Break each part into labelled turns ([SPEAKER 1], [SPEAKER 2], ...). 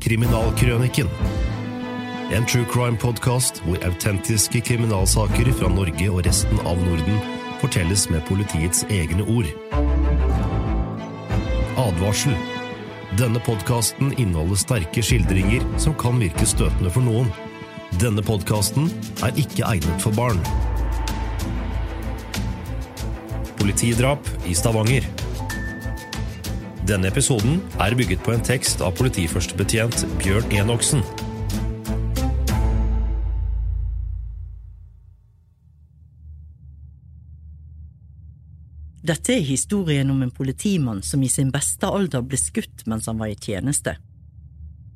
[SPEAKER 1] Kriminalkrøniken. En true crime-podkast hvor autentiske kriminalsaker fra Norge og resten av Norden fortelles med politiets egne ord. Advarsel. Denne podkasten inneholder sterke skildringer som kan virke støtende for noen. Denne podkasten er ikke egnet for barn. Politidrap i Stavanger. Denne episoden er bygget på en tekst av politiførstebetjent Bjørn Enoksen.
[SPEAKER 2] Dette er historien om en politimann som i sin beste alder ble skutt mens han var i tjeneste.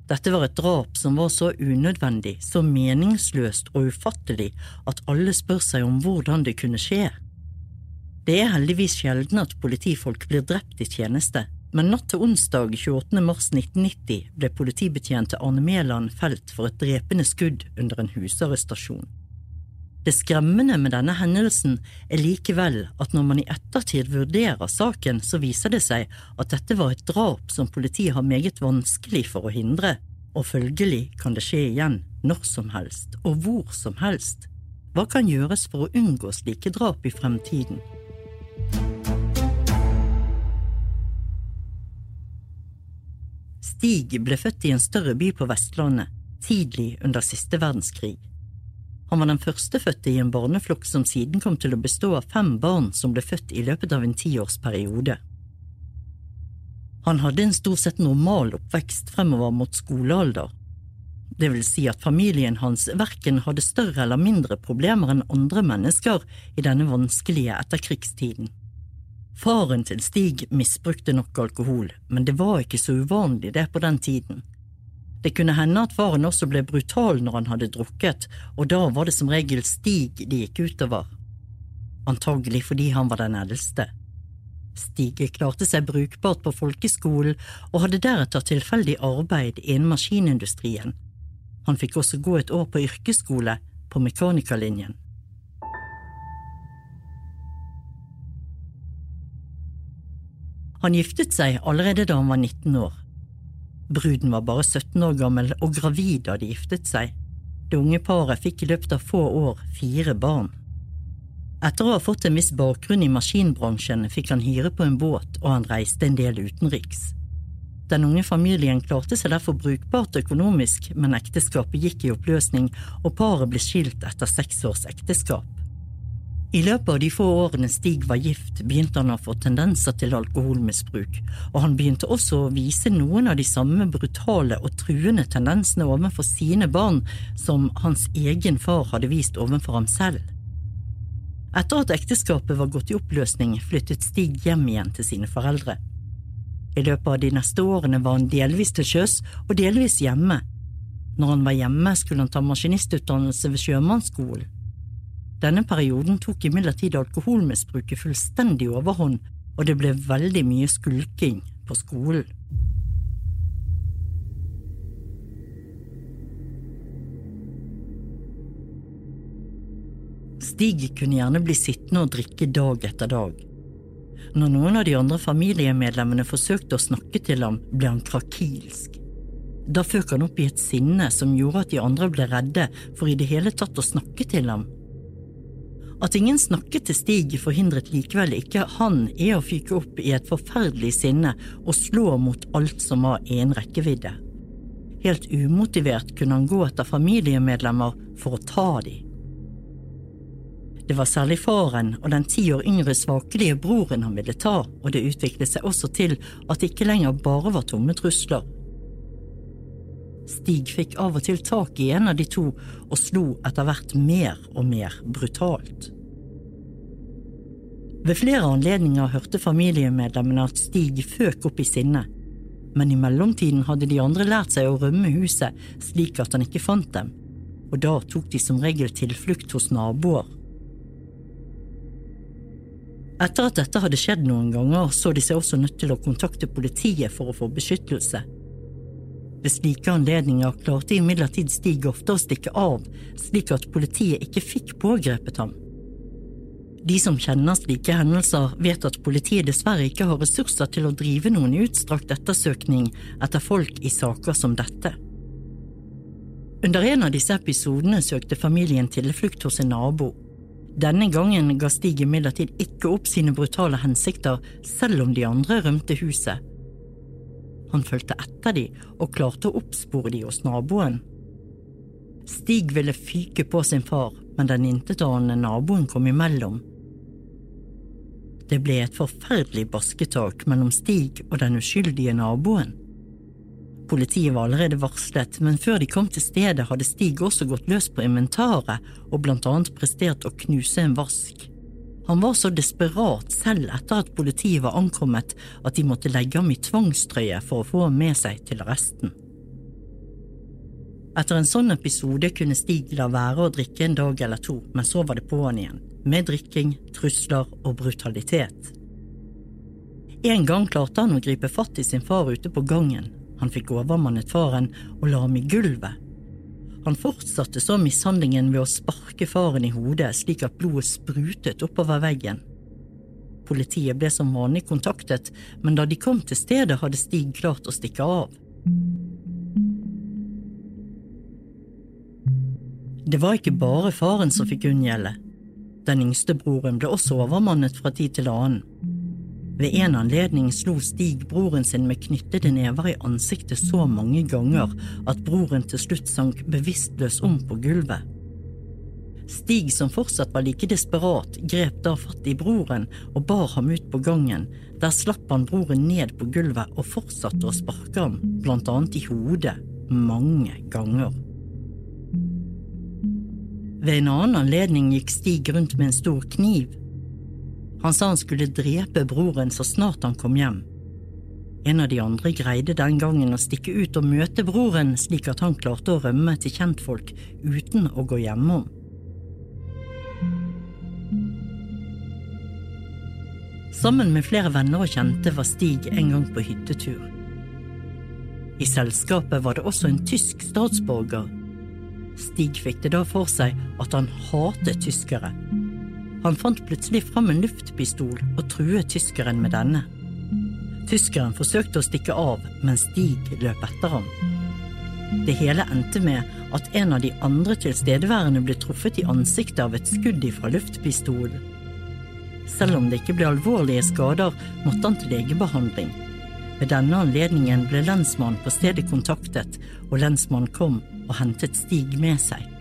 [SPEAKER 2] Dette var et drap som var så unødvendig, så meningsløst og ufattelig at alle spør seg om hvordan det kunne skje. Det er heldigvis sjelden at politifolk blir drept i tjeneste, men natt til onsdag 28. mars 1990 ble politibetjente Arne Mæland felt for et drepende skudd under en husarrestasjon. Det skremmende med denne hendelsen er likevel at når man i ettertid vurderer saken, så viser det seg at dette var et drap som politiet har meget vanskelig for å hindre, og følgelig kan det skje igjen når som helst og hvor som helst. Hva kan gjøres for å unngå slike drap i fremtiden? Stig ble født i en større by på Vestlandet, tidlig under siste verdenskrig. Han var den førstefødte i en barneflokk som siden kom til å bestå av fem barn som ble født i løpet av en tiårsperiode. Han hadde en stort sett normal oppvekst fremover mot skolealder. Det vil si at familien hans verken hadde større eller mindre problemer enn andre mennesker i denne vanskelige etterkrigstiden. Faren til Stig misbrukte nok alkohol, men det var ikke så uvanlig det på den tiden. Det kunne hende at faren også ble brutal når han hadde drukket, og da var det som regel Stig de gikk utover. Antagelig fordi han var den eldste. Stig klarte seg brukbart på folkeskolen og hadde deretter tilfeldig arbeid innen maskinindustrien. Han fikk også gå et år på yrkesskole på mekanikerlinjen. Han giftet seg allerede da han var 19 år. Bruden var bare 17 år gammel og gravid da de giftet seg. Det unge paret fikk i løpet av få år fire barn. Etter å ha fått en viss bakgrunn i maskinbransjen fikk han hyre på en båt, og han reiste en del utenriks. Den unge familien klarte seg derfor brukbart økonomisk, men ekteskapet gikk i oppløsning, og paret ble skilt etter seks års ekteskap. I løpet av de få årene Stig var gift, begynte han å få tendenser til alkoholmisbruk, og han begynte også å vise noen av de samme brutale og truende tendensene overfor sine barn som hans egen far hadde vist overfor ham selv. Etter at ekteskapet var gått i oppløsning, flyttet Stig hjem igjen til sine foreldre. I løpet av de neste årene var han delvis til sjøs og delvis hjemme. Når han var hjemme, skulle han ta maskinistutdannelse ved sjømannsskolen. Denne perioden tok imidlertid alkoholmisbruket fullstendig overhånd, og det ble veldig mye skulking på skolen. Stig kunne gjerne bli sittende og drikke dag etter dag. Når noen av de andre familiemedlemmene forsøkte å snakke til ham, ble han krakilsk. Da føk han opp i et sinne som gjorde at de andre ble redde for i det hele tatt å snakke til ham at ingen snakket til Stig forhindret likevel ikke han i å fyke opp i et forferdelig sinne og slå mot alt som var innen rekkevidde. Helt umotivert kunne han gå etter familiemedlemmer for å ta dem. Det var særlig faren og den ti år yngre svakelige broren han ville ta, og det utviklet seg også til at det ikke lenger bare var tomme trusler. Stig fikk av og til tak i en av de to og slo etter hvert mer og mer brutalt. Ved flere anledninger hørte familiemedlemmene at Stig føk opp i sinne, men i mellomtiden hadde de andre lært seg å rømme huset slik at han ikke fant dem, og da tok de som regel tilflukt hos naboer. Etter at dette hadde skjedd noen ganger, så de seg også nødt til å kontakte politiet for å få beskyttelse. Ved slike anledninger klarte imidlertid Stig ofte å stikke av, slik at politiet ikke fikk pågrepet ham. De som kjenner slike hendelser, vet at politiet dessverre ikke har ressurser til å drive noen utstrakt ettersøkning etter folk i saker som dette. Under en av disse episodene søkte familien tilflukt hos en nabo. Denne gangen ga Stig imidlertid ikke opp sine brutale hensikter, selv om de andre rømte huset. Han fulgte etter de og klarte å oppspore de hos naboen. Stig ville fyke på sin far, men den intetanende naboen kom imellom. Det ble et forferdelig basketak mellom Stig og den uskyldige naboen. Politiet var allerede varslet, men før de kom til stedet hadde Stig også gått løs på inventaret og blant annet prestert å knuse en vask. Han var så desperat selv etter at politiet var ankommet at de måtte legge ham i tvangstrøye for å få ham med seg til arresten. Etter en sånn episode kunne Stig la være å drikke en dag eller to, men så var det på'n igjen, med drikking, trusler og brutalitet. En gang klarte han å gripe fatt i sin far ute på gangen. Han fikk overmannet faren og la ham i gulvet. Han fortsatte så mishandlingen ved å sparke faren i hodet slik at blodet sprutet oppover veggen. Politiet ble som vanlig kontaktet, men da de kom til stedet hadde Stig klart å stikke av. Det var ikke bare faren som fikk unngjelde. Den yngste broren ble også overmannet fra tid til annen. Ved en anledning slo Stig broren sin med knyttede never i ansiktet så mange ganger at broren til slutt sank bevisstløs om på gulvet. Stig, som fortsatt var like desperat, grep da fatt i broren og bar ham ut på gangen. Der slapp han broren ned på gulvet og fortsatte å sparke ham, blant annet i hodet, mange ganger. Ved en annen anledning gikk Stig rundt med en stor kniv. Han sa han skulle drepe broren så snart han kom hjem. En av de andre greide den gangen å stikke ut og møte broren slik at han klarte å rømme til kjentfolk uten å gå hjemom. Sammen med flere venner og kjente var Stig en gang på hyttetur. I selskapet var det også en tysk statsborger Stig fikk det da for seg at han hatet tyskere. Han fant plutselig fram en luftpistol og truet tyskeren med denne. Tyskeren forsøkte å stikke av, men Stig løp etter ham. Det hele endte med at en av de andre tilstedeværende ble truffet i ansiktet av et skudd ifra luftpistolen. Selv om det ikke ble alvorlige skader, måtte han til legebehandling. Ved denne anledningen ble lensmannen på stedet kontaktet, og lensmannen kom og hentet Stig med seg.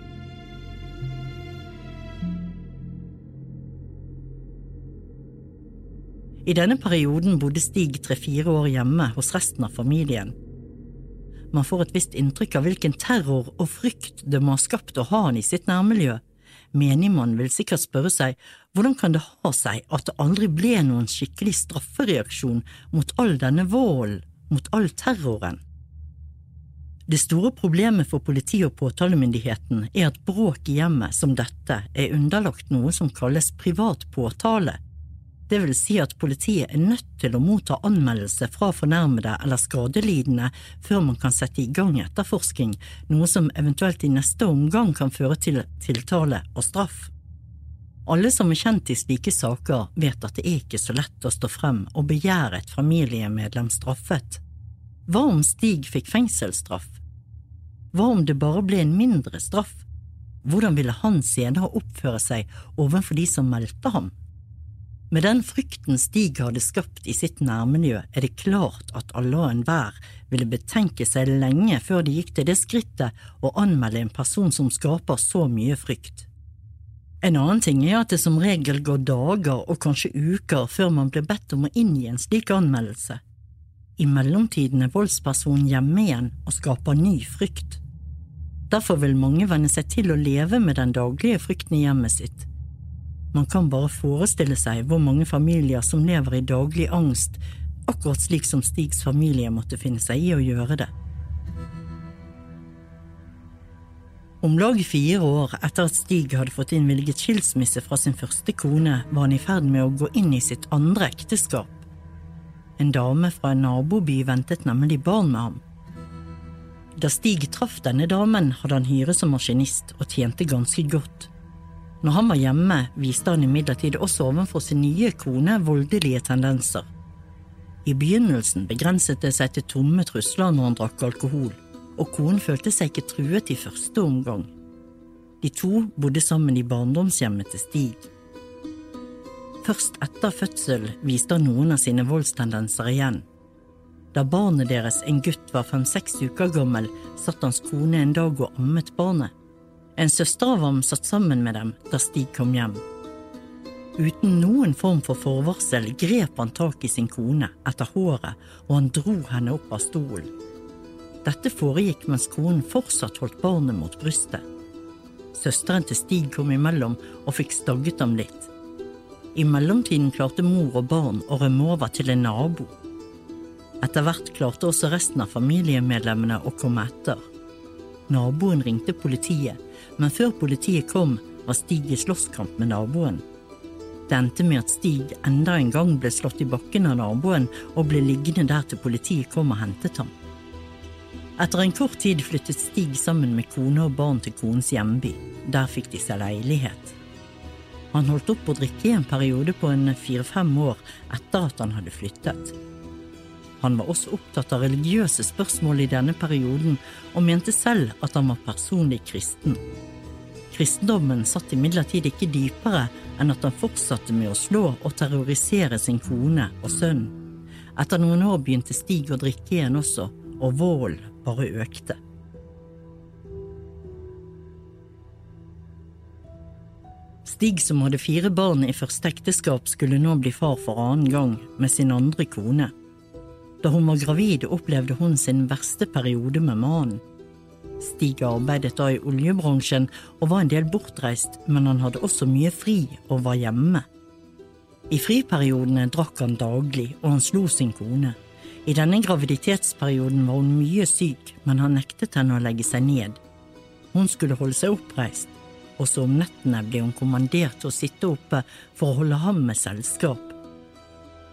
[SPEAKER 2] I denne perioden bodde Stig tre–fire år hjemme hos resten av familien. Man får et visst inntrykk av hvilken terror og frykt det må ha skapt å ha han i sitt nærmiljø. Menigmann vil sikkert spørre seg hvordan kan det ha seg at det aldri ble noen skikkelig straffereaksjon mot all denne volden, mot all terroren? Det store problemet for politi og påtalemyndigheten er at bråk i hjemmet som dette er underlagt noe som kalles privat påtale. Det vil si at politiet er nødt til å motta anmeldelse fra fornærmede eller skadelidende før man kan sette i gang etterforsking, noe som eventuelt i neste omgang kan føre til tiltale og straff. Alle som er kjent i slike saker, vet at det er ikke så lett å stå frem og begjære et familiemedlem straffet. Hva om Stig fikk fengselsstraff? Hva om det bare ble en mindre straff? Hvordan ville han senere oppføre seg overfor de som meldte ham? Med den frykten Stig hadde skapt i sitt nærmiljø, er det klart at alle og enhver ville betenke seg lenge før de gikk til det skrittet å anmelde en person som skaper så mye frykt. En annen ting er at det som regel går dager og kanskje uker før man blir bedt om å inngi en slik anmeldelse. I mellomtiden er voldspersonen hjemme igjen og skaper ny frykt. Derfor vil mange venne seg til å leve med den daglige frykten i hjemmet sitt. Man kan bare forestille seg hvor mange familier som lever i daglig angst, akkurat slik som Stigs familie måtte finne seg i å gjøre det. Om lag fire år etter at Stig hadde fått innvilget skilsmisse fra sin første kone, var han i ferd med å gå inn i sitt andre ekteskap. En dame fra en naboby ventet nemlig barn med ham. Da Stig traff denne damen, hadde han hyre som maskinist og tjente ganske godt. Når han var hjemme, viste han imidlertid også overfor sin nye kone voldelige tendenser. I begynnelsen begrenset det seg til tomme trusler når han drakk alkohol, og konen følte seg ikke truet i første omgang. De to bodde sammen i barndomshjemmet til Stig. Først etter fødsel viste han noen av sine voldstendenser igjen. Da barnet deres, en gutt, var fem–seks uker gammel, satt hans kone en dag og ammet barnet. En søster av ham satt sammen med dem da Stig kom hjem. Uten noen form for forvarsel grep han tak i sin kone etter håret, og han dro henne opp av stolen. Dette foregikk mens konen fortsatt holdt barnet mot brystet. Søsteren til Stig kom imellom og fikk stagget ham litt. I mellomtiden klarte mor og barn å rømme over til en nabo. Etter hvert klarte også resten av familiemedlemmene å komme etter. Naboen ringte politiet, men før politiet kom, var Stig i slåsskamp med naboen. Det endte med at Stig enda en gang ble slått i bakken av naboen og ble liggende der til politiet kom og hentet ham. Etter en kort tid flyttet Stig sammen med kone og barn til konens hjemby. Der fikk de seg leilighet. Han holdt opp å drikke i en periode på en fire–fem år etter at han hadde flyttet. Han var også opptatt av religiøse spørsmål i denne perioden, og mente selv at han var personlig kristen. Kristendommen satt imidlertid ikke dypere enn at han fortsatte med å slå og terrorisere sin kone og sønn. Etter noen år begynte Stig å drikke igjen også, og volden bare økte. Stig, som hadde fire barn i første ekteskap, skulle nå bli far for annen gang med sin andre kone. Da hun var gravid, opplevde hun sin verste periode med mannen. Stig arbeidet da i oljebransjen og var en del bortreist, men han hadde også mye fri og var hjemme. I friperiodene drakk han daglig, og han slo sin kone. I denne graviditetsperioden var hun mye syk, men han nektet henne å legge seg ned. Hun skulle holde seg oppreist. Også om nettene ble hun kommandert til å sitte oppe for å holde ham med selskap.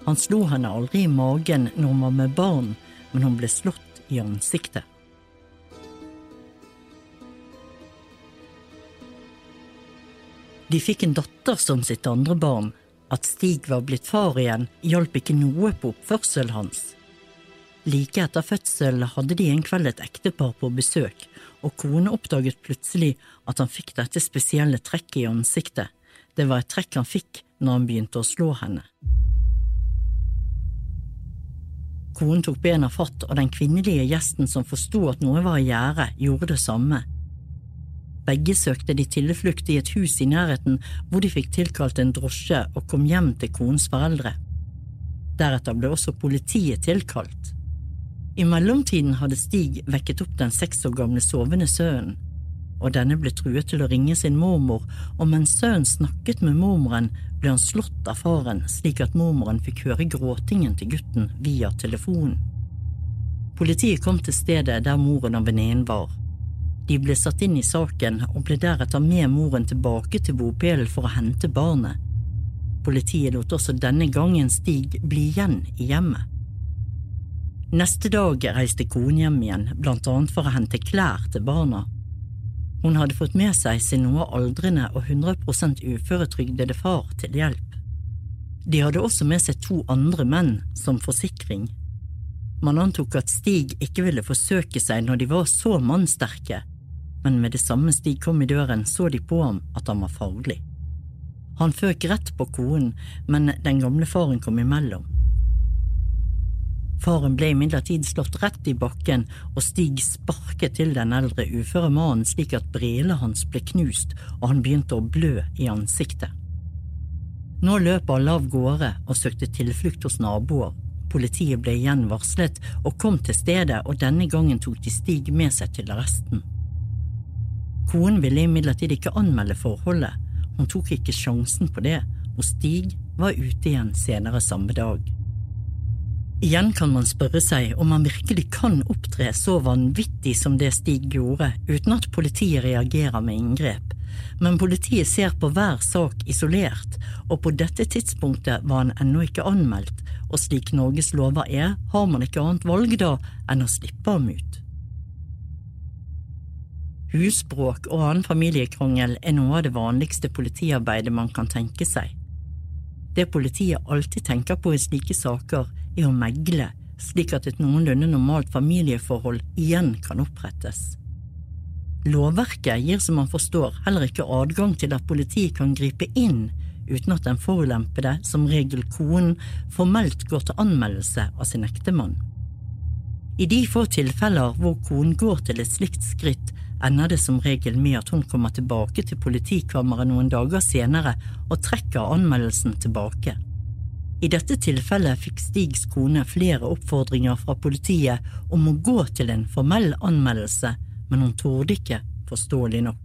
[SPEAKER 2] Han slo henne aldri i magen når hun var med barn, men hun ble slått i ansiktet. De fikk en datter som sitt andre barn. At Stig var blitt far igjen, hjalp ikke noe på oppførselen hans. Like etter fødsel hadde de en kveld et ektepar på besøk, og kone oppdaget plutselig at han fikk dette spesielle trekket i ansiktet. Det var et trekk han fikk når han begynte å slå henne. Konen tok bena fatt, og den kvinnelige gjesten som forsto at noe var i gjære, gjorde det samme. Begge søkte de tilflukt i et hus i nærheten hvor de fikk tilkalt en drosje og kom hjem til konens foreldre. Deretter ble også politiet tilkalt. I mellomtiden hadde Stig vekket opp den seks år gamle sovende sønnen, og denne ble truet til å ringe sin mormor, og mens sønnen snakket med mormoren, ble han slått av faren slik at mormoren fikk høre gråtingen til gutten via telefonen. Politiet kom til stedet der moren og venninnen var. De ble satt inn i saken og ble deretter med moren tilbake til bopelen for å hente barnet. Politiet lot også denne gangen Stig bli igjen i hjemmet. Neste dag reiste konen hjem igjen, blant annet for å hente klær til barna. Hun hadde fått med seg sin noe aldrende og 100% uføretrygdede far til hjelp. De hadde også med seg to andre menn som forsikring. Man antok at Stig ikke ville forsøke seg når de var så mannsterke, men med det samme Stig kom i døren, så de på ham at han var farlig. Han føk rett på konen, men den gamle faren kom imellom. Faren ble imidlertid slått rett i bakken, og Stig sparket til den eldre uføre mannen slik at brillene hans ble knust og han begynte å blø i ansiktet. Nå løp alle av gårde og søkte tilflukt hos naboer. Politiet ble igjen varslet og kom til stedet, og denne gangen tok de Stig med seg til arresten. Konen ville imidlertid ikke anmelde forholdet, hun tok ikke sjansen på det, og Stig var ute igjen senere samme dag. Igjen kan man spørre seg om han virkelig kan opptre så vanvittig som det Stig gjorde, uten at politiet reagerer med inngrep. Men politiet ser på hver sak isolert, og på dette tidspunktet var han ennå ikke anmeldt, og slik Norges lover er, har man ikke annet valg da enn å slippe ham ut. Husbråk og annen familiekrangel er noe av det vanligste politiarbeidet man kan tenke seg. Det politiet alltid tenker på i slike saker, er å megle, slik at et noenlunde normalt familieforhold igjen kan opprettes. Lovverket gir som man forstår heller ikke adgang til at politiet kan gripe inn uten at den forulempede, som regel konen, formelt går til anmeldelse av sin ektemann. I de få tilfeller hvor konen går til et slikt skritt, ender det som regel med at hun kommer tilbake til politikammeret noen dager senere og trekker anmeldelsen tilbake. I dette tilfellet fikk Stigs kone flere oppfordringer fra politiet om å gå til en formell anmeldelse, men hun torde ikke, forståelig nok.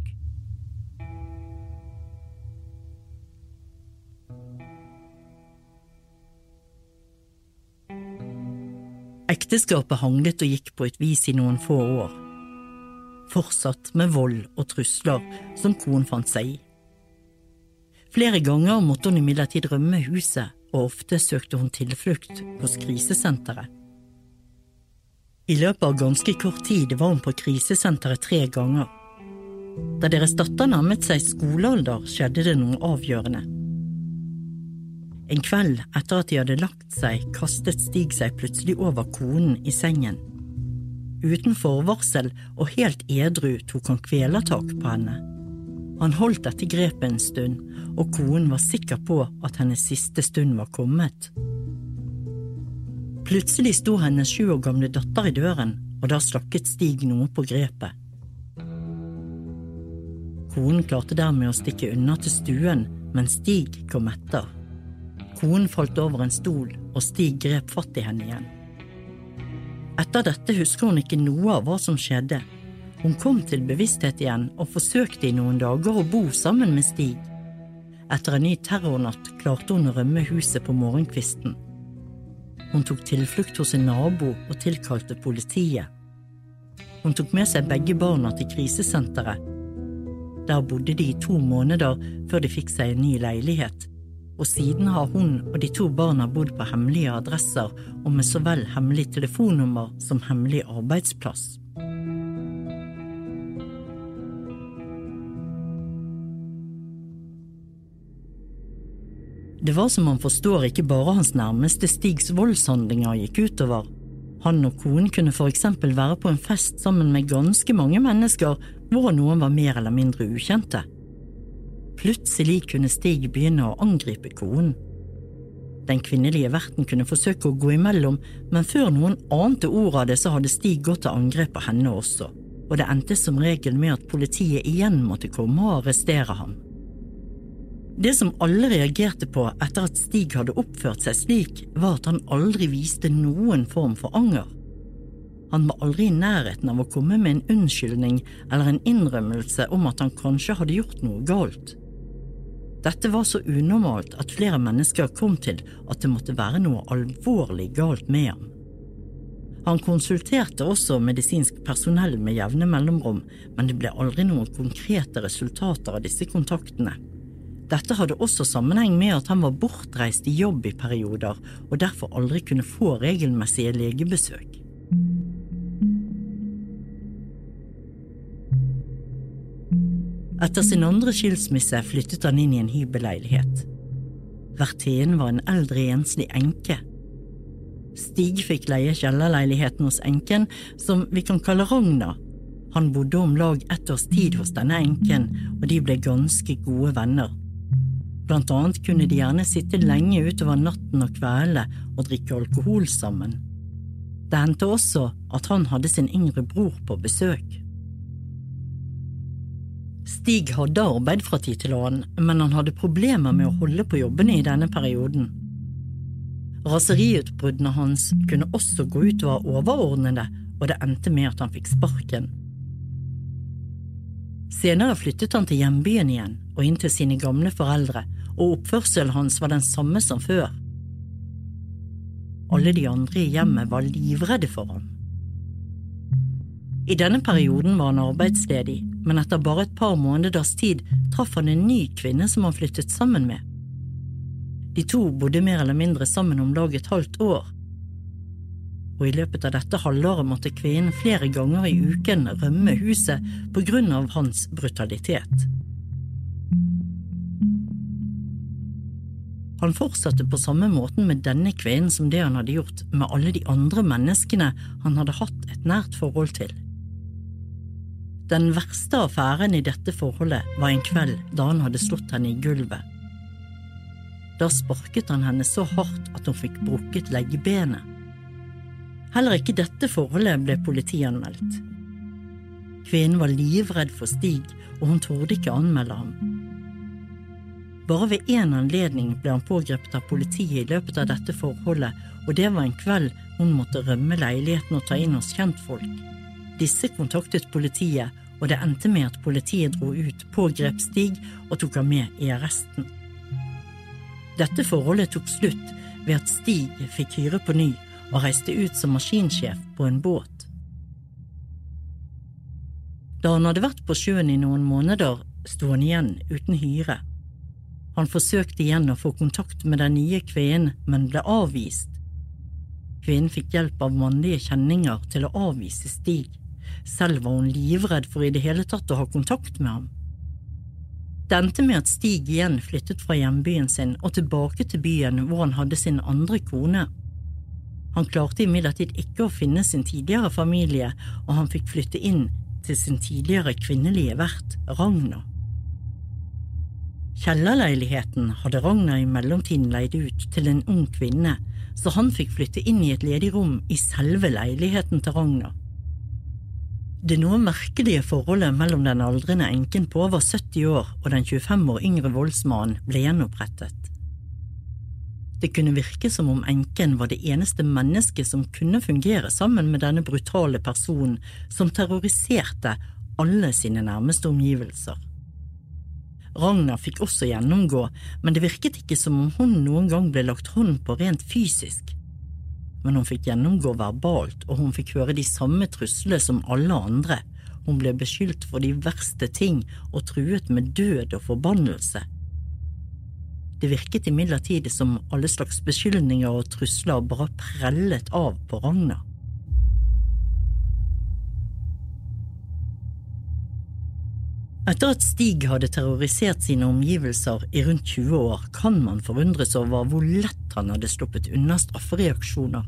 [SPEAKER 2] Ekteskapet hanglet og gikk på et vis i noen få år, fortsatt med vold og trusler som konen fant seg i. Flere ganger måtte hun imidlertid rømme huset, og ofte søkte hun tilflukt hos krisesenteret. I løpet av ganske kort tid var hun på krisesenteret tre ganger. Da deres datter nærmet seg skolealder, skjedde det noe avgjørende. En kveld etter at de hadde lagt seg, kastet Stig seg plutselig over konen i sengen. Uten forvarsel og helt edru tok han kvelertak på henne. Han holdt dette grepet en stund, og konen var sikker på at hennes siste stund var kommet. Plutselig sto hennes sju år gamle datter i døren, og da slakket Stig noe på grepet. Konen klarte dermed å stikke unna til stuen, men Stig kom etter. Konen falt over en stol, og Stig grep fatt i henne igjen. Etter dette husker hun ikke noe av hva som skjedde. Hun kom til bevissthet igjen og forsøkte i noen dager å bo sammen med Stig. Etter en ny terrornatt klarte hun å rømme huset på morgenkvisten. Hun tok tilflukt hos en nabo og tilkalte politiet. Hun tok med seg begge barna til krisesenteret. Der bodde de i to måneder før de fikk seg en ny leilighet, og siden har hun og de to barna bodd på hemmelige adresser og med så vel hemmelig telefonnummer som hemmelig arbeidsplass. Det var som man forstår ikke bare hans nærmeste Stigs voldshandlinger gikk utover. Han og konen kunne for eksempel være på en fest sammen med ganske mange mennesker hvor noen var mer eller mindre ukjente. Plutselig kunne Stig begynne å angripe konen. Den kvinnelige verten kunne forsøke å gå imellom, men før noen ante ordet av det, så hadde Stig gått til angrep på henne også, og det endte som regel med at politiet igjen måtte komme og arrestere ham. Det som alle reagerte på etter at Stig hadde oppført seg slik, var at han aldri viste noen form for anger. Han var aldri i nærheten av å komme med en unnskyldning eller en innrømmelse om at han kanskje hadde gjort noe galt. Dette var så unormalt at flere mennesker kom til at det måtte være noe alvorlig galt med ham. Han konsulterte også medisinsk personell med jevne mellomrom, men det ble aldri noen konkrete resultater av disse kontaktene. Dette hadde også sammenheng med at han var bortreist i jobb i perioder og derfor aldri kunne få regelmessige legebesøk. Etter sin andre skilsmisse flyttet han inn i en hybelleilighet. Vertinnen var en eldre enslig enke. Stig fikk leie kjellerleiligheten hos enken, som vi kan kalle Ragna. Han bodde om lag ett års tid hos denne enken, og de ble ganske gode venner. Blant annet kunne de gjerne sitte lenge utover natten og kveldene og drikke alkohol sammen. Det hendte også at han hadde sin yngre bror på besøk. Stig hadde arbeid fra tid til annen, men han hadde problemer med å holde på jobbene i denne perioden. Raseriutbruddene hans kunne også gå utover overordnede, og det endte med at han fikk sparken. Senere flyttet han til hjembyen igjen og inn til sine gamle foreldre, og oppførselen hans var den samme som før. Alle de andre i hjemmet var livredde for ham. I denne perioden var han arbeidsledig, men etter bare et par måneders tid traff han en ny kvinne som han flyttet sammen med. De to bodde mer eller mindre sammen om lag et halvt år. og i løpet av dette halvåret måtte kvinnen flere ganger i uken rømme huset på grunn av hans brutalitet. Han fortsatte på samme måten med denne kvinnen som det han hadde gjort med alle de andre menneskene han hadde hatt et nært forhold til. Den verste affæren i dette forholdet var en kveld da han hadde slått henne i gulvet. Da sparket han henne så hardt at hun fikk brukket leggebenet. Heller ikke dette forholdet ble politianmeldt. Kvinnen var livredd for Stig, og hun torde ikke anmelde ham. Bare ved én anledning ble han pågrepet av politiet i løpet av dette forholdet, og det var en kveld hun måtte rømme leiligheten og ta inn hos kjentfolk. Disse kontaktet politiet, og det endte med at politiet dro ut, pågrep Stig og tok ham med i arresten. Dette forholdet tok slutt ved at Stig fikk hyre på ny og reiste ut som maskinsjef på en båt. Da han hadde vært på sjøen i noen måneder, sto han igjen uten hyre. Han forsøkte igjen å få kontakt med den nye kvinnen, men ble avvist. Kvinnen fikk hjelp av mannlige kjenninger til å avvise Stig. Selv var hun livredd for i det hele tatt å ha kontakt med ham. Det endte med at Stig igjen flyttet fra hjembyen sin og tilbake til byen hvor han hadde sin andre kone. Han klarte imidlertid ikke å finne sin tidligere familie, og han fikk flytte inn til sin tidligere kvinnelige vert, Ragna. Kjellerleiligheten hadde Ragna i mellomtiden leid ut til en ung kvinne, så han fikk flytte inn i et ledig rom i selve leiligheten til Ragna. Det noe merkelige forholdet mellom den aldrende enken på over 70 år og den 25 år yngre voldsmannen ble gjenopprettet. Det kunne virke som om enken var det eneste mennesket som kunne fungere sammen med denne brutale personen som terroriserte alle sine nærmeste omgivelser. Ragna fikk også gjennomgå, men det virket ikke som om hun noen gang ble lagt hånd på rent fysisk men hun fikk gjennomgå verbalt, og hun fikk høre de samme truslene som alle andre. Hun ble beskyldt for de verste ting og truet med død og forbannelse. Det virket imidlertid som alle slags beskyldninger og trusler bare prellet av på Ragna. Etter at Stig hadde terrorisert sine omgivelser i rundt 20 år, kan man forundres over hvor lett han hadde sluppet unna straffereaksjoner.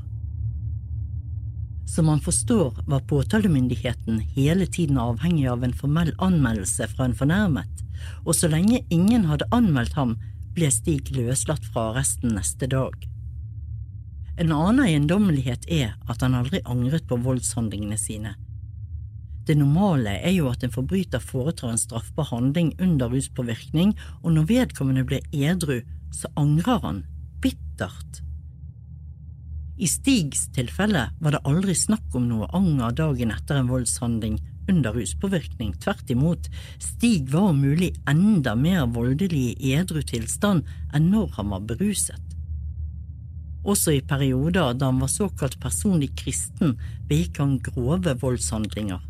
[SPEAKER 2] Som man forstår, var påtalemyndigheten hele tiden avhengig av en formell anmeldelse fra en fornærmet, og så lenge ingen hadde anmeldt ham, ble Stig løslatt fra arresten neste dag. En annen eiendommelighet er at han aldri angret på voldshandlingene sine. Det normale er jo at en forbryter foretar en straffbar handling under ruspåvirkning, og når vedkommende blir edru, så angrer han, bittert. I Stigs tilfelle var det aldri snakk om noe anger dagen etter en voldshandling under ruspåvirkning. Tvert imot, Stig var om mulig enda mer voldelig i edru tilstand enn når han var beruset. Også i perioder da han var såkalt personlig kristen, begikk han grove voldshandlinger.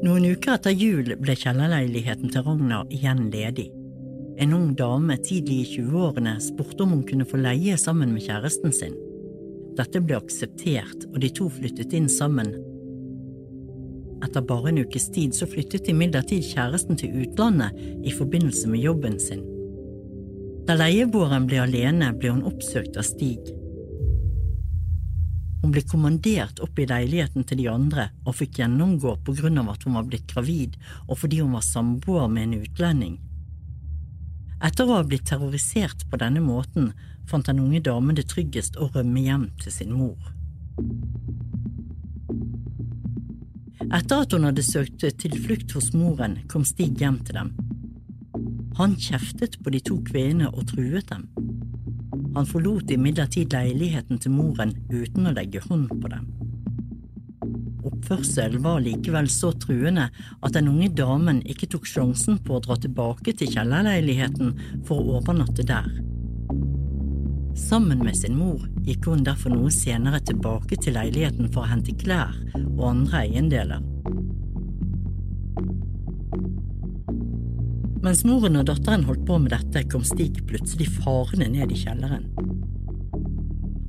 [SPEAKER 2] Noen uker etter jul ble kjellerleiligheten til Ragna igjen ledig. En ung dame tidlig i 20-årene spurte om hun kunne få leie sammen med kjæresten sin. Dette ble akseptert, og de to flyttet inn sammen. Etter bare en ukes tid så flyttet imidlertid kjæresten til utlandet i forbindelse med jobben sin. Da leieboeren ble alene, ble hun oppsøkt av Stig. Hun ble kommandert opp i leiligheten til de andre og fikk gjennomgå på grunn av at hun var blitt gravid og fordi hun var samboer med en utlending. Etter å ha blitt terrorisert på denne måten fant den unge damen det tryggest å rømme hjem til sin mor. Etter at hun hadde søkt tilflukt hos moren, kom Stig hjem til dem. Han kjeftet på de to kvinnene og truet dem. Han forlot imidlertid leiligheten til moren uten å legge hånd på dem. Oppførselen var likevel så truende at den unge damen ikke tok sjansen på å dra tilbake til kjellerleiligheten for å overnatte der. Sammen med sin mor gikk hun derfor noe senere tilbake til leiligheten for å hente klær og andre eiendeler. Mens moren og datteren holdt på med dette, kom Stig plutselig farende ned i kjelleren.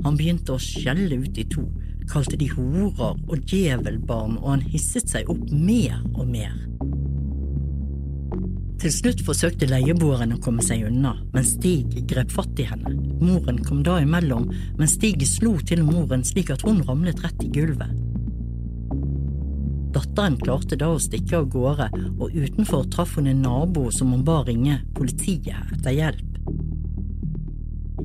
[SPEAKER 2] Han begynte å skjelle ut de to, kalte de horer og djevelbarn, og han hisset seg opp mer og mer. Til slutt forsøkte leieboeren å komme seg unna, men Stig grep fatt i henne. Moren kom da imellom, men Stig slo til moren slik at hun ramlet rett i gulvet. Datteren klarte da å stikke av gårde, og utenfor traff hun en nabo som hun ba ringe politiet etter hjelp.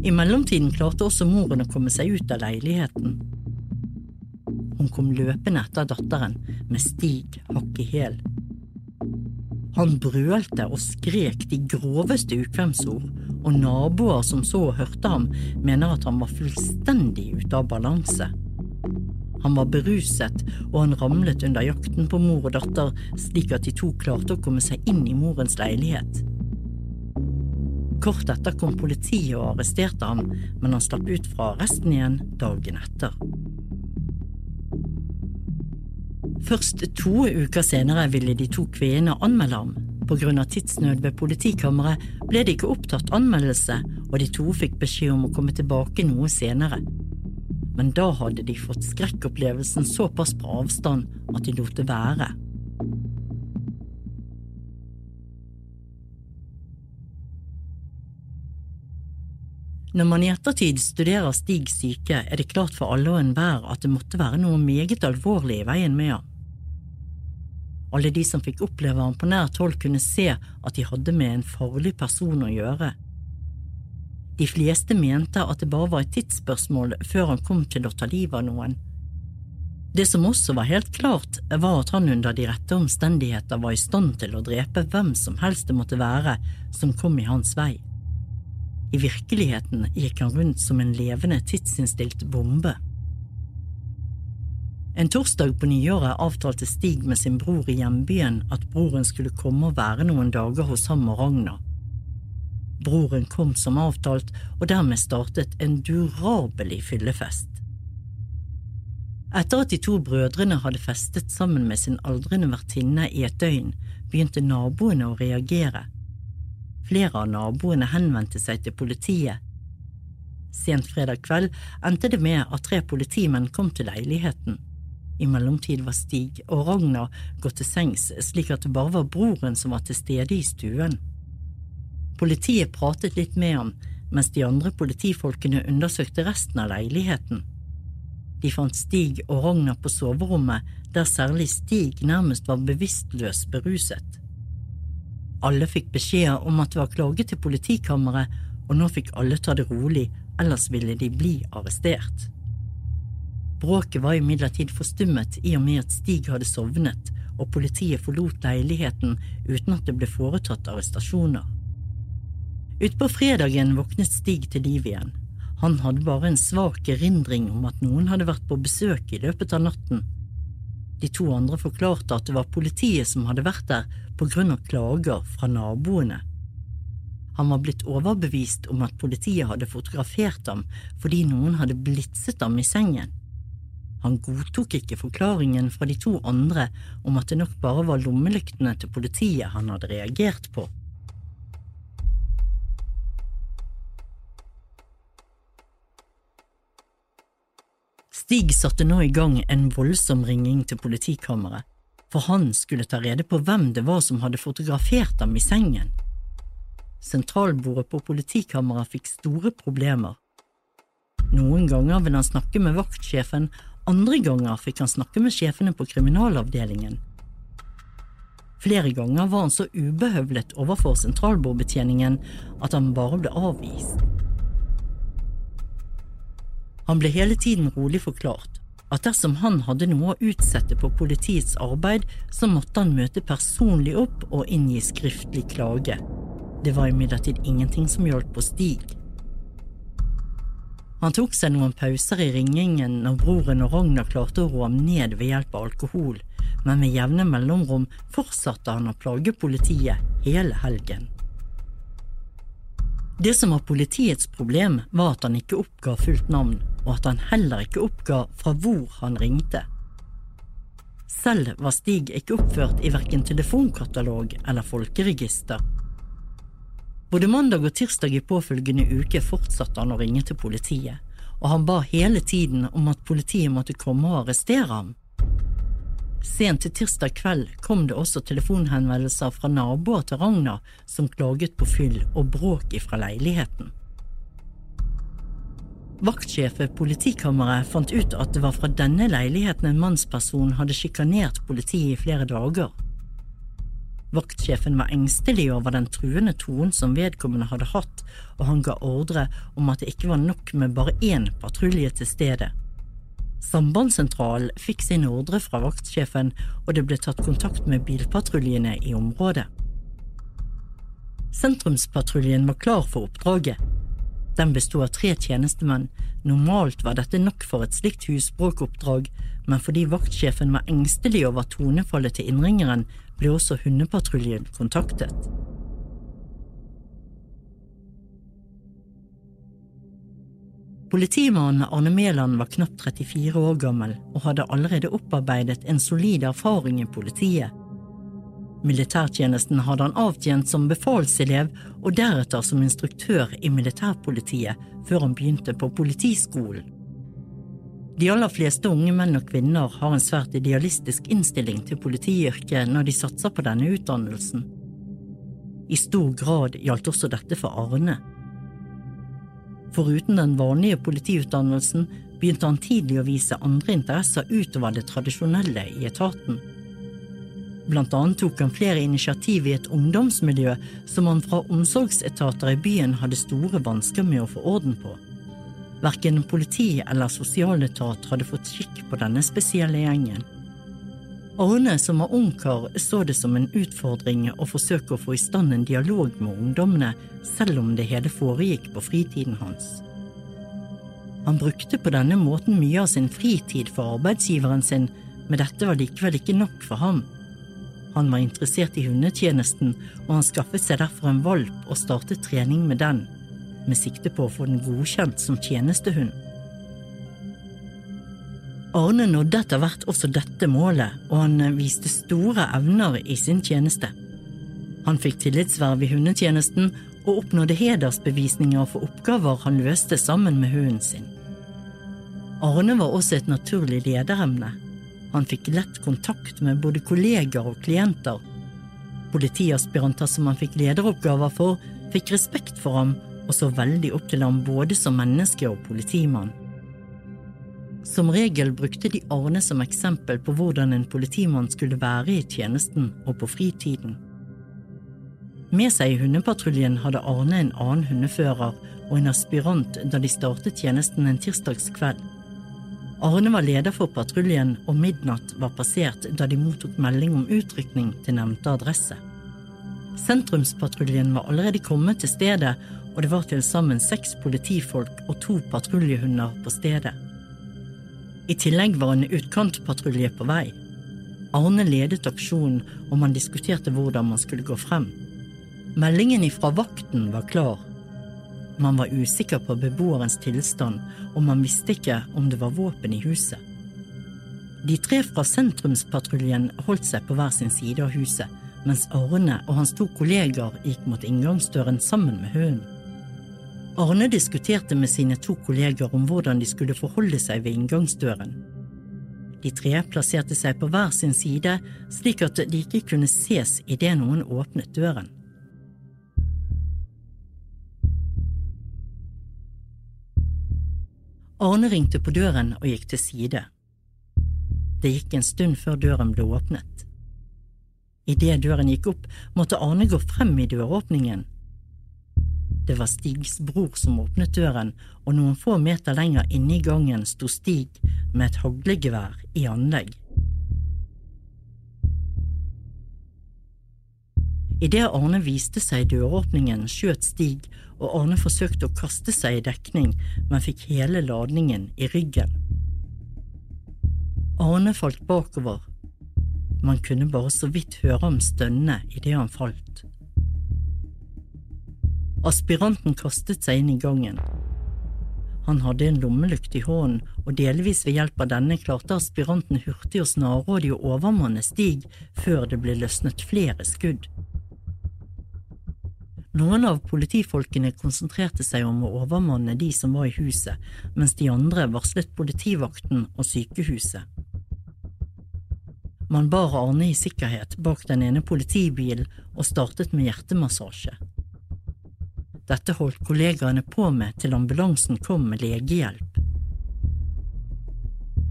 [SPEAKER 2] I mellomtiden klarte også moren å komme seg ut av leiligheten. Hun kom løpende etter datteren, med Stig hakk i hæl. Han brølte og skrek de groveste ukvemsord, og naboer som så og hørte ham, mener at han var fullstendig ute av balanse. Han var beruset, og han ramlet under jakten på mor og datter slik at de to klarte å komme seg inn i morens leilighet. Kort etter kom politiet og arresterte ham, men han slapp ut fra arresten igjen dagen etter. Først to uker senere ville de to kvinnene anmelde ham. På grunn av tidsnød ved politikammeret ble det ikke opptatt anmeldelse, og de to fikk beskjed om å komme tilbake noe senere men da hadde de fått skrekkopplevelsen såpass på avstand at de lot det være. Når man i ettertid studerer Stig syke, er det klart for alle og enhver at det måtte være noe meget alvorlig i veien med ham. Alle de som fikk oppleve ham på nært hold, kunne se at de hadde med en farlig person å gjøre. De fleste mente at det bare var et tidsspørsmål før han kom til å ta livet av noen. Det som også var helt klart, var at han under de rette omstendigheter var i stand til å drepe hvem som helst det måtte være som kom i hans vei. I virkeligheten gikk han rundt som en levende tidsinnstilt bombe. En torsdag på nyåret avtalte Stig med sin bror i hjembyen at broren skulle komme og være noen dager hos ham og Ragna. Broren kom som avtalt, og dermed startet en durabelig fyllefest. Etter at de to brødrene hadde festet sammen med sin aldrende vertinne i et døgn, begynte naboene å reagere. Flere av naboene henvendte seg til politiet. Sent fredag kveld endte det med at tre politimenn kom til leiligheten. I mellomtid var Stig og Ragnar gått til sengs, slik at det bare var broren som var til stede i stuen. Politiet pratet litt med ham, mens de andre politifolkene undersøkte resten av leiligheten. De fant Stig og Ragnar på soverommet, der særlig Stig nærmest var bevisstløs beruset. Alle fikk beskjed om at det var klaget til politikammeret, og nå fikk alle ta det rolig, ellers ville de bli arrestert. Bråket var imidlertid forstummet i og med at Stig hadde sovnet, og politiet forlot leiligheten uten at det ble foretatt arrestasjoner. Utpå fredagen våknet Stig til liv igjen. Han hadde bare en svak erindring om at noen hadde vært på besøk i løpet av natten. De to andre forklarte at det var politiet som hadde vært der på grunn av klager fra naboene. Han var blitt overbevist om at politiet hadde fotografert ham fordi noen hadde blitset ham i sengen. Han godtok ikke forklaringen fra de to andre om at det nok bare var lommelyktene til politiet han hadde reagert på. Stig satte nå i gang en voldsom ringing til politikammeret, for han skulle ta rede på hvem det var som hadde fotografert ham i sengen. Sentralbordet på politikammeret fikk store problemer. Noen ganger ville han snakke med vaktsjefen, andre ganger fikk han snakke med sjefene på kriminalavdelingen. Flere ganger var han så ubehøvlet overfor sentralbordbetjeningen at han bare ble avvist. Han ble hele tiden rolig forklart at dersom han hadde noe å utsette på politiets arbeid, så måtte han møte personlig opp og inngi skriftlig klage. Det var imidlertid ingenting som hjalp på Stig. Han tok seg noen pauser i ringingen når broren og Ragnar klarte å roe ham ned ved hjelp av alkohol, men med jevne mellomrom fortsatte han å plage politiet hele helgen. Det som var politiets problem, var at han ikke oppga fullt navn, og at han heller ikke oppga fra hvor han ringte. Selv var Stig ikke oppført i verken telefonkatalog eller folkeregister. Både mandag og tirsdag i påfølgende uke fortsatte han å ringe til politiet, og han ba hele tiden om at politiet måtte komme og arrestere ham. Sent til tirsdag kveld kom det også telefonhenvendelser fra naboer til Ragna som klaget på fyll og bråk ifra leiligheten. Vaktsjef ved politikammeret fant ut at det var fra denne leiligheten en mannsperson hadde sjikanert politiet i flere dager. Vaktsjefen var engstelig over den truende tonen som vedkommende hadde hatt, og han ga ordre om at det ikke var nok med bare én patrulje til stedet. Sambandssentralen fikk sin ordre fra vaktsjefen, og det ble tatt kontakt med bilpatruljene i området. Sentrumspatruljen var klar for oppdraget. Den bestod av tre tjenestemenn. Normalt var dette nok for et slikt husbråkoppdrag, men fordi vaktsjefen var engstelig over tonefallet til innringeren, ble også hundepatruljen kontaktet. Politimannen Arne Mæland var knapt 34 år gammel og hadde allerede opparbeidet en solid erfaring i politiet. Militærtjenesten hadde han avtjent som befalselev og deretter som instruktør i militærpolitiet før han begynte på Politiskolen. De aller fleste unge menn og kvinner har en svært idealistisk innstilling til politiyrket når de satser på denne utdannelsen. I stor grad gjaldt også dette for Arne. Foruten den vanlige politiutdannelsen begynte han tidlig å vise andre interesser utover det tradisjonelle i etaten. Blant annet tok han flere initiativ i et ungdomsmiljø som han fra omsorgsetater i byen hadde store vansker med å få orden på. Verken politi eller sosialetat hadde fått skikk på denne spesielle gjengen. Arne, som var ungkar, så det som en utfordring å forsøke å få i stand en dialog med ungdommene, selv om det hele foregikk på fritiden hans. Han brukte på denne måten mye av sin fritid for arbeidsgiveren sin, men dette var likevel ikke nok for ham. Han var interessert i hundetjenesten, og han skaffet seg derfor en valp og startet trening med den, med sikte på å få den godkjent som tjenestehund. Arne nådde etter hvert også dette målet, og han viste store evner i sin tjeneste. Han fikk tillitsverv i hundetjenesten og oppnådde hedersbevisninger for oppgaver han løste sammen med hunden sin. Arne var også et naturlig lederemne. Han fikk lett kontakt med både kolleger og klienter. Politiaspiranter som han fikk lederoppgaver for, fikk respekt for ham og så veldig opp til ham både som menneske og politimann. Som regel brukte de Arne som eksempel på hvordan en politimann skulle være i tjenesten og på fritiden. Med seg i hundepatruljen hadde Arne en annen hundefører og en aspirant da de startet tjenesten en tirsdagskveld. Arne var leder for patruljen, og midnatt var passert da de mottok melding om utrykning til nevnte adresse. Sentrumspatruljen var allerede kommet til stedet, og det var til sammen seks politifolk og to patruljehunder på stedet. I tillegg var en utkantpatrulje på vei. Arne ledet aksjonen, og man diskuterte hvordan man skulle gå frem. Meldingen ifra vakten var klar. Man var usikker på beboerens tilstand, og man visste ikke om det var våpen i huset. De tre fra sentrumspatruljen holdt seg på hver sin side av huset, mens Arne og hans to kolleger gikk mot inngangsdøren sammen med hunden. Arne diskuterte med sine to kolleger om hvordan de skulle forholde seg ved inngangsdøren. De tre plasserte seg på hver sin side, slik at de ikke kunne ses idet noen åpnet døren. Arne ringte på døren og gikk til side. Det gikk en stund før døren ble åpnet. Idet døren gikk opp, måtte Arne gå frem i døråpningen. Det var Stigs bror som åpnet døren, og noen få meter lenger inne i gangen sto Stig med et haglegevær i anlegg. Idet Arne viste seg i døråpningen, skjøt Stig, og Arne forsøkte å kaste seg i dekning, men fikk hele ladningen i ryggen. Arne falt bakover. Man kunne bare så vidt høre ham stønne idet han falt. Aspiranten kastet seg inn i gangen. Han hadde en lommelykt i hånden, og delvis ved hjelp av denne klarte aspiranten hurtig og snarrådig å overmanne Stig før det ble løsnet flere skudd. Noen av politifolkene konsentrerte seg om å overmanne de som var i huset, mens de andre varslet politivakten og sykehuset. Man bar Arne i sikkerhet bak den ene politibilen og startet med hjertemassasje. Dette holdt kollegaene på med til ambulansen kom med legehjelp.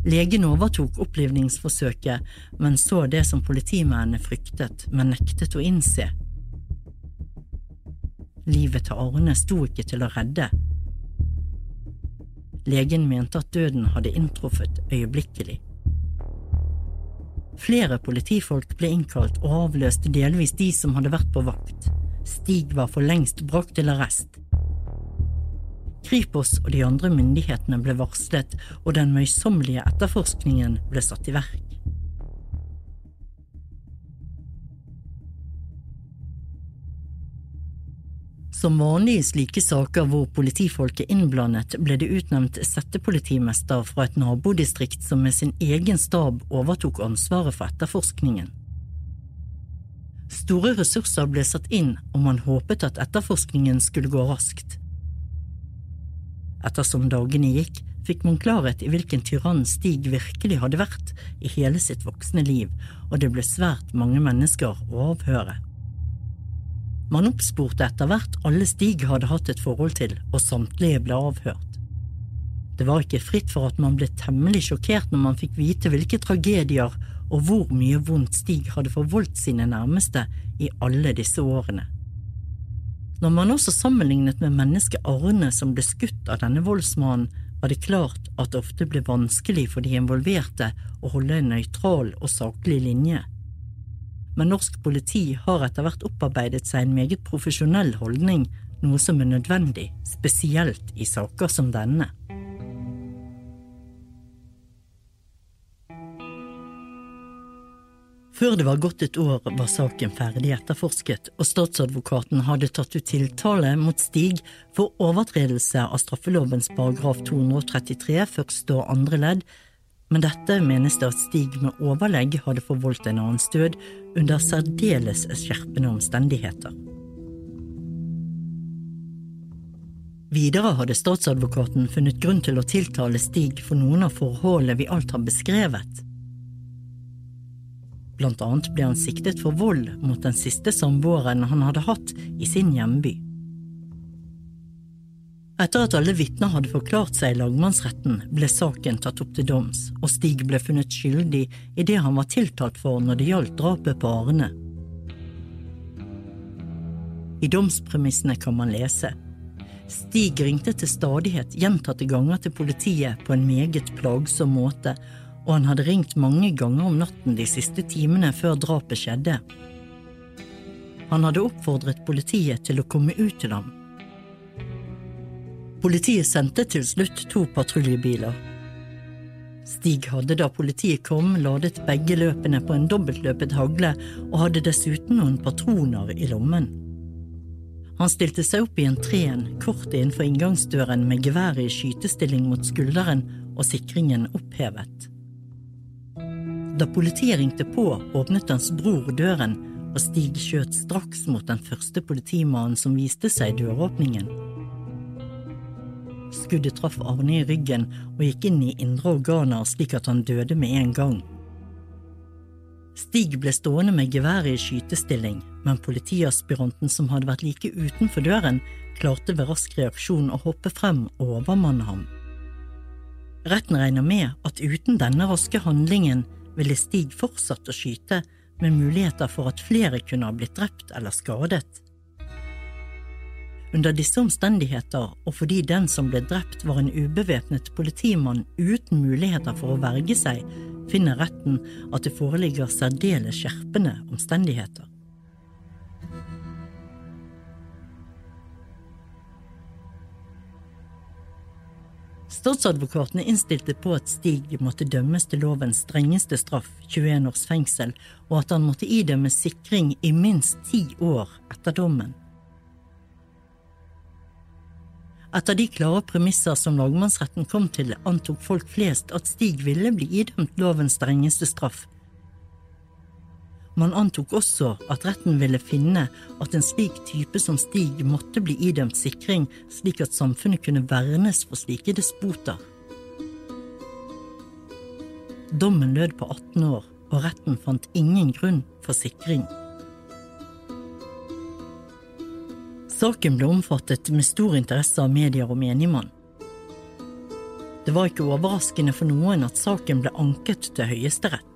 [SPEAKER 2] Legen overtok opplivningsforsøket, men så det som politimennene fryktet, men nektet å innse Livet til Arne sto ikke til å redde. Legen mente at døden hadde inntruffet øyeblikkelig. Flere politifolk ble innkalt og avløste delvis de som hadde vært på vakt. Stig var for lengst brakt til arrest. Kripos og de andre myndighetene ble varslet, og den møysommelige etterforskningen ble satt i verk. Som vanlig i slike saker hvor politifolk er innblandet, ble det utnevnt settepolitimester fra et nabodistrikt som med sin egen stab overtok ansvaret for etterforskningen. Store ressurser ble satt inn, og man håpet at etterforskningen skulle gå raskt. Ettersom dagene gikk, fikk man klarhet i hvilken tyrann Stig virkelig hadde vært i hele sitt voksne liv, og det ble svært mange mennesker å avhøre. Man oppsporte etter hvert alle Stig hadde hatt et forhold til, og samtlige ble avhørt. Det var ikke fritt for at man ble temmelig sjokkert når man fikk vite hvilke tragedier og hvor mye vondt Stig hadde forvoldt sine nærmeste i alle disse årene. Når man også sammenlignet med mennesket Arne som ble skutt av denne voldsmannen, var det klart at det ofte ble vanskelig for de involverte å holde en nøytral og saklig linje men norsk politi har etter hvert opparbeidet seg en meget profesjonell holdning, noe som er nødvendig, spesielt i saker som denne. Før det var gått et år, var saken ferdig etterforsket, og statsadvokaten hadde tatt ut tiltale mot Stig for overtredelse av straffelovens paragraf 233 første og andre ledd men dette menes det at Stig med overlegg hadde forvoldt en annens død under særdeles skjerpende omstendigheter. Videre hadde statsadvokaten funnet grunn til å tiltale Stig for noen av forholdene vi alt har beskrevet. Blant annet ble han siktet for vold mot den siste samboeren han hadde hatt i sin hjemby. Etter at alle vitner hadde forklart seg i lagmannsretten, ble saken tatt opp til doms, og Stig ble funnet skyldig i det han var tiltalt for når det gjaldt drapet på Arne. I domspremissene kan man lese Stig ringte til stadighet gjentatte ganger til politiet på en meget plagsom måte, og han hadde ringt mange ganger om natten de siste timene før drapet skjedde. Han hadde oppfordret politiet til å komme ut til ham Politiet sendte til slutt to patruljebiler. Stig hadde da politiet kom, ladet begge løpene på en dobbeltløpet hagle og hadde dessuten noen patroner i lommen. Han stilte seg opp i en tren kort innenfor inngangsdøren med geværet i skytestilling mot skulderen og sikringen opphevet. Da politiet ringte på, åpnet hans bror døren, og Stig skjøt straks mot den første politimannen som viste seg i døråpningen. Skuddet traff Arne i ryggen og gikk inn i indre organer slik at han døde med en gang. Stig ble stående med geværet i skytestilling, men politiaspiranten som hadde vært like utenfor døren, klarte ved rask reaksjon å hoppe frem og overmanne ham. Retten regner med at uten denne raske handlingen ville Stig fortsatt å skyte, med muligheter for at flere kunne ha blitt drept eller skadet. Under disse omstendigheter, og fordi den som ble drept var en ubevæpnet politimann uten muligheter for å verge seg, finner retten at det foreligger særdeles skjerpende omstendigheter. Statsadvokatene innstilte på at Stig måtte dømmes til lovens strengeste straff, 21 års fengsel, og at han måtte idømmes sikring i minst ti år etter dommen. Etter de klare premisser som lagmannsretten kom til, antok folk flest at Stig ville bli idømt lovens strengeste straff. Man antok også at retten ville finne at en slik type som Stig måtte bli idømt sikring, slik at samfunnet kunne vernes for slike despoter. Dommen lød på 18 år, og retten fant ingen grunn for sikring. Saken ble omfattet med stor interesse av medier og menigmann. Det var ikke overraskende for noen at saken ble anket til Høyesterett.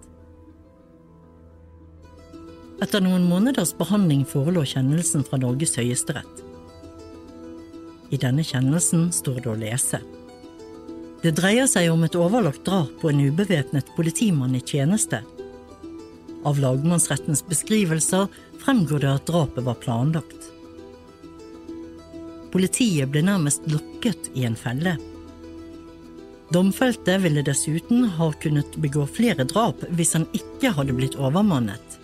[SPEAKER 2] Etter noen måneders behandling forelå kjennelsen fra Norges høyesterett. I denne kjennelsen står det å lese. Det dreier seg om et overlagt drap på en ubevæpnet politimann i tjeneste. Av lagmannsrettens beskrivelser fremgår det at drapet var planlagt. Politiet ble nærmest lokket i en felle. Domfelte ville dessuten ha kunnet begå flere drap hvis han ikke hadde blitt overmannet.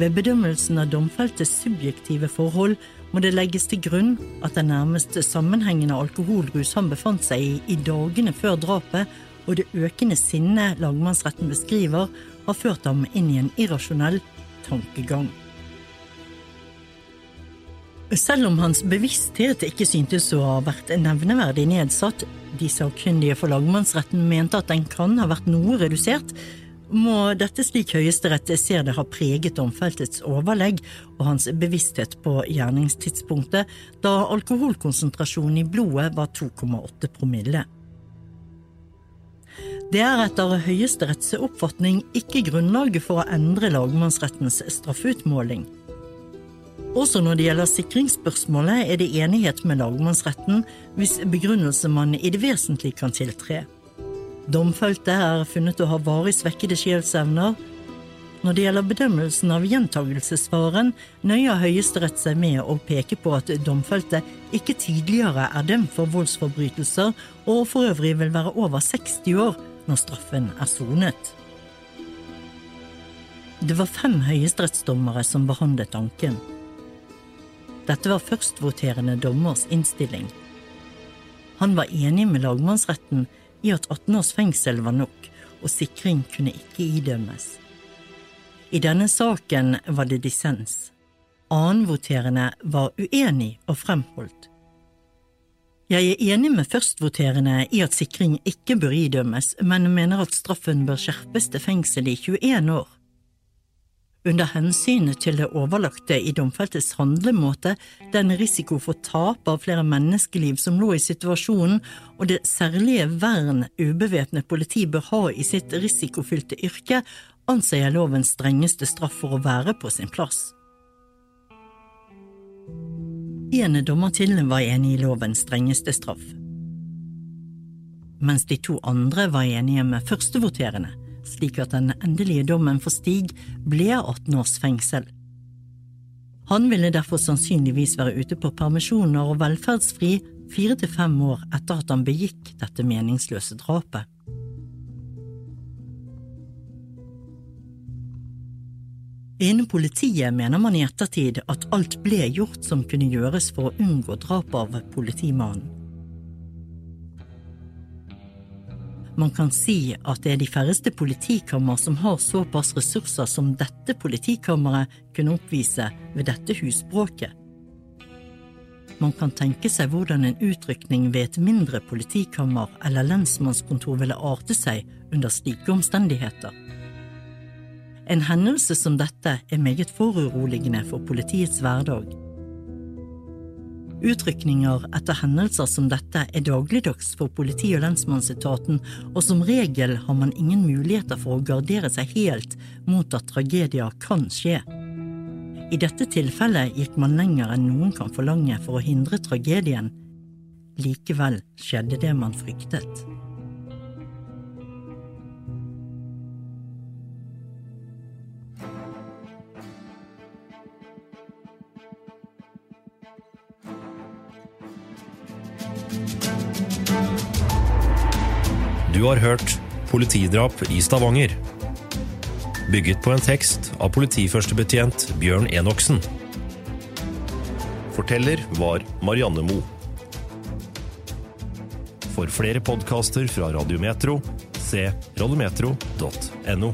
[SPEAKER 2] Ved bedømmelsen av domfeltes subjektive forhold må det legges til grunn at den nærmeste sammenhengende alkoholrus han befant seg i i dagene før drapet, og det økende sinnet lagmannsretten beskriver, har ført ham inn i en irrasjonell tankegang. Selv om hans bevissthet ikke syntes å ha vært nevneverdig nedsatt, de sakkyndige for lagmannsretten mente at den kan ha vært noe redusert, må dette slik Høyesterett ser det ha preget domfeltets overlegg og hans bevissthet på gjerningstidspunktet, da alkoholkonsentrasjonen i blodet var 2,8 promille. Det er etter Høyesteretts oppfatning ikke grunnlaget for å endre lagmannsrettens straffeutmåling. Også når det gjelder sikringsspørsmålet, er det enighet med lagmannsretten hvis begrunnelse man i det vesentlige kan tiltre. Domfelte er funnet å ha varig svekkede sjelsevner. Når det gjelder bedømmelsen av gjentagelsesfaren, nøyer Høyesterett seg med å peke på at domfelte ikke tidligere er dømt for voldsforbrytelser, og for øvrig vil være over 60 år når straffen er sonet. Det var fem høyesterettsdommere som behandlet anken. Dette var førstvoterende dommers innstilling. Han var enig med lagmannsretten i at 18 års fengsel var nok, og sikring kunne ikke idømmes. I denne saken var det dissens. Annenvoterende var uenig og fremholdt. Jeg er enig med førstvoterende i at sikring ikke bør idømmes, men mener at straffen bør skjerpes til fengsel i 21 år. Under hensynet til det overlagte i domfeltes handlemåte, den risiko for tap av flere menneskeliv som lå i situasjonen, og det særlige vern ubevæpnet politi bør ha i sitt risikofylte yrke, anser jeg lovens strengeste straff for å være på sin plass. En dommer til var enig i lovens strengeste straff, mens de to andre var enige med førstevoterende slik at den endelige dommen for Stig ble 18 års fengsel. Han ville derfor sannsynligvis være ute på permisjoner og velferdsfri fire til fem år etter at han begikk dette meningsløse drapet. Innen politiet mener man i ettertid at alt ble gjort som kunne gjøres for å unngå drapet av politimannen. Man kan si at det er de færreste politikammer som har såpass ressurser som dette politikammeret kunne oppvise ved dette husbråket. Man kan tenke seg hvordan en utrykning ved et mindre politikammer eller lensmannskontor ville arte seg under slike omstendigheter. En hendelse som dette er meget foruroligende for politiets hverdag. Utrykninger etter hendelser som dette er dagligdags for politi- og lensmannsetaten, og som regel har man ingen muligheter for å gardere seg helt mot at tragedier kan skje. I dette tilfellet gikk man lenger enn noen kan forlange for å hindre tragedien. Likevel skjedde det man fryktet.
[SPEAKER 1] Du har hørt Politidrap i Stavanger. Bygget på en tekst av politiførstebetjent Bjørn Enoksen. Forteller var Marianne Mo. For flere podkaster fra Radiometro, se radiometro.no.